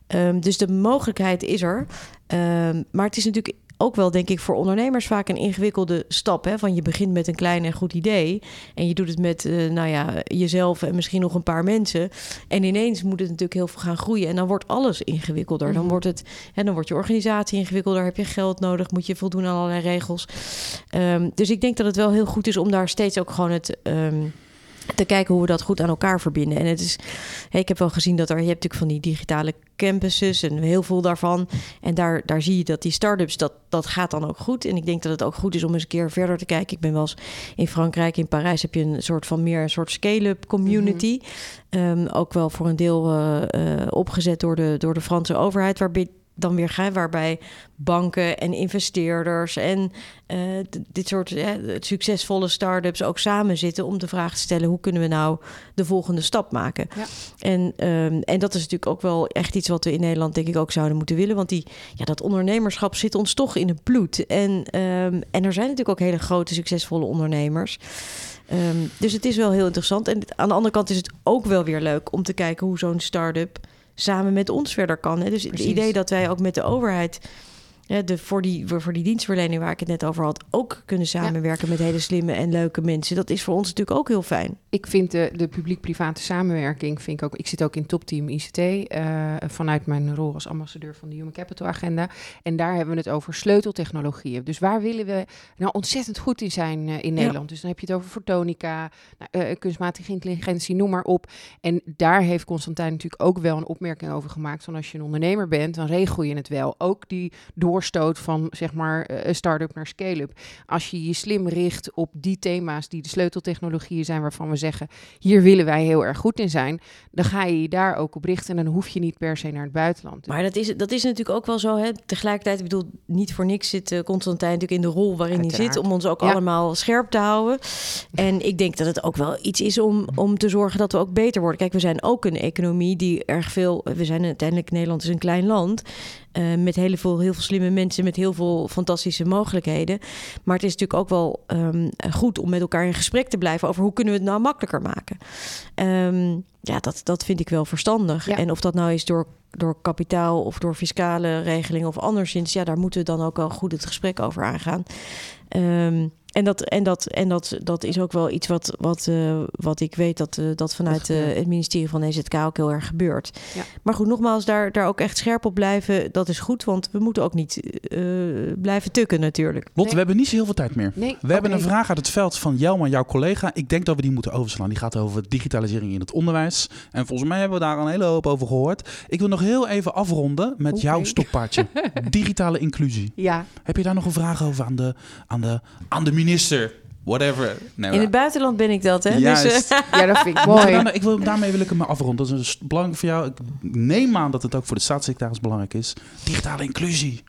Ehm, dus de mogelijkheid is er. Maar het is natuurlijk ook wel, denk ik, voor ondernemers vaak een ingewikkelde stap. Hè? Van je begint met een klein en goed idee. En je doet het met, eh, nou ja, jezelf en misschien nog een paar mensen. En ineens moet het natuurlijk heel veel gaan groeien. En dan wordt alles ingewikkelder. Dan Mhm. wordt, het, hè, dan wordt je organisatie ingewikkelder. Heb je geld nodig? Moet je voldoen aan allerlei regels. Ehm, dus ik denk dat het wel heel goed is om daar steeds ook gewoon het. ehm, te kijken hoe we dat goed aan elkaar verbinden. En het is, hey, ik heb wel gezien dat er, je hebt natuurlijk van die digitale campuses en heel veel daarvan. En daar, daar zie je dat die start-ups, dat, dat gaat dan ook goed. En ik denk dat het ook goed is om eens een keer verder te kijken. Ik ben wel eens in Frankrijk, in Parijs heb je een soort van meer een soort scale-up community. Ehm, ook wel voor een deel eh, eh, opgezet door de, door de Franse overheid, waarbij dan weer gaan, waarbij banken en investeerders en eh, dit soort eh, succesvolle start-ups ook samen zitten om de vraag te stellen: hoe kunnen we nou de volgende stap maken? Ja. En, ehm, en dat is natuurlijk ook wel echt iets wat we in Nederland, denk ik, ook zouden moeten willen. Want die, ja, dat ondernemerschap zit ons toch in het bloed. En, ehm, en er zijn natuurlijk ook hele grote, succesvolle ondernemers. Ehm, dus het is wel heel interessant. En aan de andere kant is het ook wel weer leuk om te kijken hoe zo'n start-up samen met ons verder kan. Hè? Dus Precies. het idee dat wij ook met de overheid. De, voor, die, voor die dienstverlening waar ik het net over had, ook kunnen samenwerken met hele slimme en leuke mensen. Dat is voor ons natuurlijk ook heel fijn. Ik vind de, de publiek-private samenwerking, vind ik ook. Ik zit ook in topteam ICT eh, vanuit mijn rol als ambassadeur van de Human Capital Agenda. En daar hebben we het over sleuteltechnologieën. Dus waar willen we nou ontzettend goed in zijn eh, in Nederland? Dus dan heb je het over fotonica, nou, eh, kunstmatige intelligentie, noem maar op. En daar heeft Constantijn natuurlijk ook wel een opmerking over gemaakt. Van als je een ondernemer bent, dan regel je het wel. Ook die doorstoot van zeg maar eh, start-up naar scale-up. Als je je slim richt op die thema's die de sleuteltechnologieën zijn waarvan we zeggen, hier willen wij heel erg goed in zijn, dan ga je je daar ook op richten en dan hoef je niet per se naar het buitenland. Maar dat is, dat is natuurlijk ook wel zo. Hè? Tegelijkertijd, ik bedoel, niet voor niks zit eh, Constantijn natuurlijk in de rol waarin hij zit. Om ons ook Ja. allemaal scherp te houden. En ik denk dat het ook wel iets is om, om te zorgen dat we ook beter worden. Kijk, we zijn ook een economie die erg veel. We zijn uiteindelijk, Nederland is een klein land. Eh, met heel veel, heel veel slimme mensen, met heel veel fantastische mogelijkheden. Maar het is natuurlijk ook wel ehm, goed om met elkaar in gesprek te blijven over hoe kunnen we het nou makkelijker maken. Ehm, ja, dat, dat vind ik wel verstandig. Ja. En of dat nou is door, door kapitaal of door fiscale regelingen of anderszins, ja, daar moeten we dan ook wel goed het gesprek over aangaan. Ehm, en dat, en dat, en dat, dat is ook wel iets wat, wat, eh, wat ik weet dat, eh, dat vanuit eh, het ministerie van EZK ook heel erg gebeurt. Ja. Maar goed, nogmaals, daar, daar ook echt scherp op blijven, dat is goed. Want we moeten ook niet eh, blijven tukken natuurlijk. Lotte, Nee. we hebben niet zo heel veel tijd meer. Nee, We hebben een vraag uit het veld van Jelma, jouw collega. Ik denk dat we die moeten overslaan. Die gaat over digitalisering in het onderwijs. En volgens mij hebben we daar een hele hoop over gehoord. Ik wil nog heel even afronden met jouw stokpaardje. Digitale inclusie. Ja, Heb je daar nog een vraag over aan de, aan de, aan de minister? Whatever. Nee, In het buitenland ben ik dat, hè? Juist. Dus, eh, ja, dat vind ik mooi. daar- ik wil, daarmee wil ik hem maar afronden. Dat is belangrijk voor jou. Ik neem aan dat het ook voor de staatssecretaris belangrijk is. Digitale inclusie.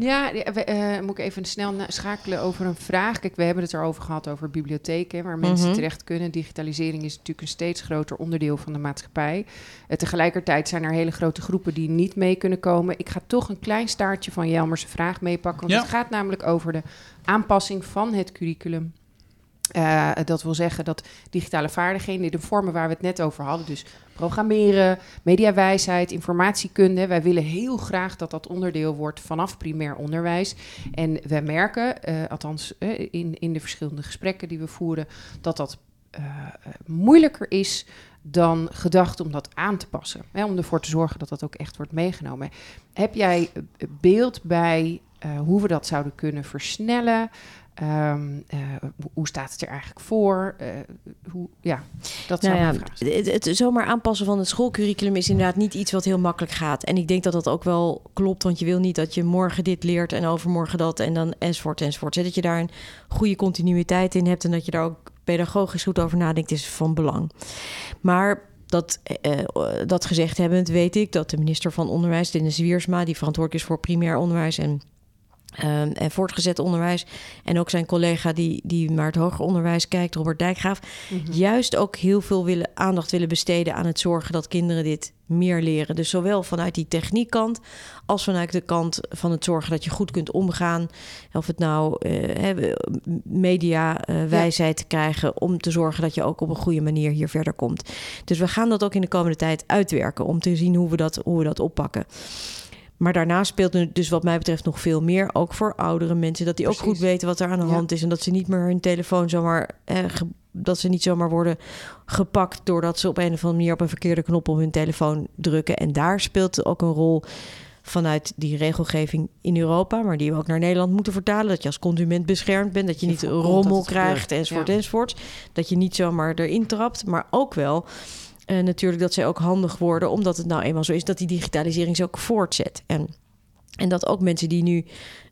Ja, we, uh, moet ik even snel schakelen over een vraag. Kijk, we hebben het erover gehad over bibliotheken, waar mensen mhm. terecht kunnen. Digitalisering is natuurlijk een steeds groter onderdeel van de maatschappij. Uh, tegelijkertijd zijn er hele grote groepen die niet mee kunnen komen. Ik ga toch een klein staartje van Jelmers vraag meepakken, want het gaat namelijk over de aanpassing van het curriculum uh, dat wil zeggen dat digitale vaardigheden, de vormen waar we het net over hadden, dus programmeren, mediawijsheid, informatiekunde, wij willen heel graag dat dat onderdeel wordt vanaf primair onderwijs. En we merken, uh, althans uh, in, in de verschillende gesprekken die we voeren, dat dat moeilijker is dan gedacht om dat aan te passen. Hè, om ervoor te zorgen dat dat ook echt wordt meegenomen. Heb jij beeld bij hoe we dat zouden kunnen versnellen? Um, uh, hoe staat het er eigenlijk voor? Uh, hoe, ja, dat zou nou ja, het, het, zomaar aanpassen van het schoolcurriculum is inderdaad niet iets wat heel makkelijk gaat. En ik denk dat dat ook wel klopt, want je wil niet dat je morgen dit leert en overmorgen dat en dan enzovoort enzovoort. Dat je daar een goede continuïteit in hebt en dat je daar ook pedagogisch goed over nadenkt, is van belang. Maar dat, uh, dat gezegd hebbend weet ik dat de minister van Onderwijs, Dennis Wiersma, die verantwoordelijk is voor primair onderwijs en Um, en voortgezet onderwijs. En ook zijn collega die, die naar het hoger onderwijs kijkt, Robert Dijkgraaf. Mm Juist ook heel veel willen, aandacht willen besteden aan het zorgen dat kinderen dit meer leren. Dus zowel vanuit die techniekkant als vanuit de kant van het zorgen dat je goed kunt omgaan. Of het nou uh, media uh, wijsheid ja. krijgen om te zorgen dat je ook op een goede manier hier verder komt. Dus we gaan dat ook in de komende tijd uitwerken om te zien hoe we dat, hoe we dat oppakken. Maar daarna speelt dus wat mij betreft nog veel meer. Ook voor oudere mensen. Dat die ook goed weten wat er aan de hand is. En dat ze niet meer hun telefoon zomaar... Eh, dat ze niet zomaar worden gepakt... doordat ze op een of andere manier op een verkeerde knop op hun telefoon drukken. En daar speelt ook een rol vanuit die regelgeving in Europa... maar die we ook naar Nederland moeten vertalen. Dat je als consument beschermd bent. Dat je niet rommel krijgt enzovoort ja. enzovoort. Dat je niet zomaar erin trapt. Maar ook wel uh, natuurlijk dat zij ook handig worden, omdat het nou eenmaal zo is dat die digitalisering zich ook voortzet. En, en dat ook mensen die nu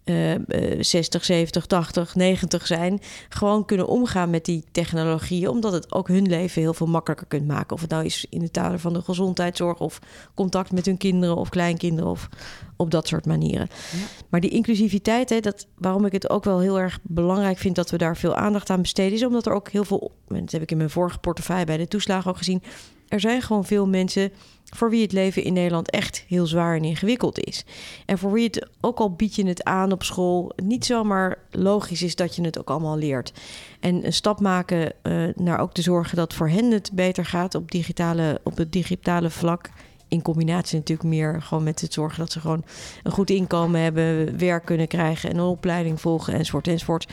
uh, 60, 70, 80, 90 zijn, gewoon kunnen omgaan met die technologieën, omdat het ook hun leven heel veel makkelijker kunt maken. Of het nou is in het kader van de gezondheidszorg of contact met hun kinderen of kleinkinderen of op dat soort manieren. Ja. Maar die inclusiviteit, hè, dat, waarom ik het ook wel heel erg belangrijk vind dat we daar veel aandacht aan besteden, is omdat er ook heel veel, dat heb ik in mijn vorige portefeuille bij de toeslagen ook gezien, er zijn gewoon veel mensen voor wie het leven in Nederland echt heel zwaar en ingewikkeld is. En voor wie het, ook al bied je het aan op school, niet zomaar logisch is dat je het ook allemaal leert. En een stap maken uh, naar ook te zorgen dat voor hen het beter gaat op, digitale, op het digitale vlak. In combinatie natuurlijk meer gewoon met het zorgen dat ze gewoon een goed inkomen hebben, werk kunnen krijgen en een opleiding volgen enzovoort enzovoort.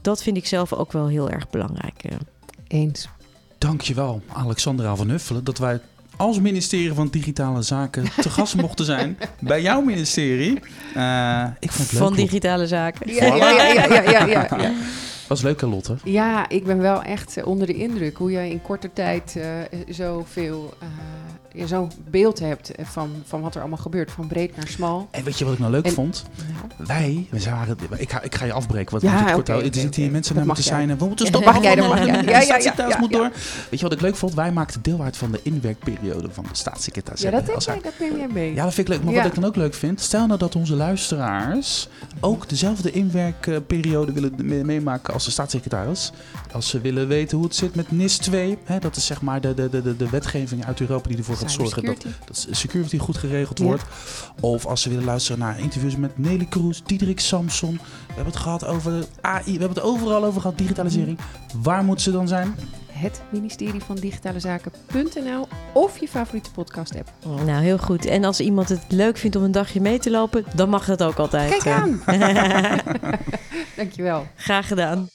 Dat vind ik zelf ook wel heel erg belangrijk. Eens. Dankjewel, Alexandra van Huffelen, dat wij als ministerie van Digitale Zaken te gast mochten zijn bij jouw ministerie. Uh, ik vond het leuk. Van Digitale Zaken. Ja, ja, ja, ja, ja, ja, ja. Was leuk, Lotte. Ja, ik ben wel echt onder de indruk hoe jij in korte tijd uh, zoveel uh, je zo'n beeld hebt van, van wat er allemaal gebeurt, van breed naar smal. En weet je wat ik nou leuk vond? Wij, we waren, ik, ga, ik ga je afbreken, wat ja, moet kort okay, Er zitten hier mensen naar moeten zijn. We moeten stoppen. Mag jij dan? Mag Ja, ja, ja, ja, moet door. Weet je wat ik leuk vond? Wij maakten deel uit van de inwerkperiode van de staatssecretaris. Ja, dat, denk jij, dat neem jij mee. Ja, dat vind ik leuk. Maar wat ik dan ook leuk vind, stel nou dat onze luisteraars ook dezelfde inwerkperiode willen meemaken als de staatssecretaris. Als ze willen weten hoe het zit met NIS 2, hè, dat is zeg maar de, de, de, de wetgeving uit Europa die ervoor gaat zorgen dat, dat security goed geregeld wordt. Of als ze willen luisteren naar interviews met Nelly Kroes, Diederik Samson. We hebben het gehad over AI, we hebben het overal over gehad, digitalisering. Waar moeten ze dan zijn? het ministerie van Digitale Zaken.nl of je favoriete podcast app. Nou, heel goed. En als iemand het leuk vindt om een dagje mee te lopen, dan mag dat ook altijd. Kijk aan! Dankjewel. Graag gedaan.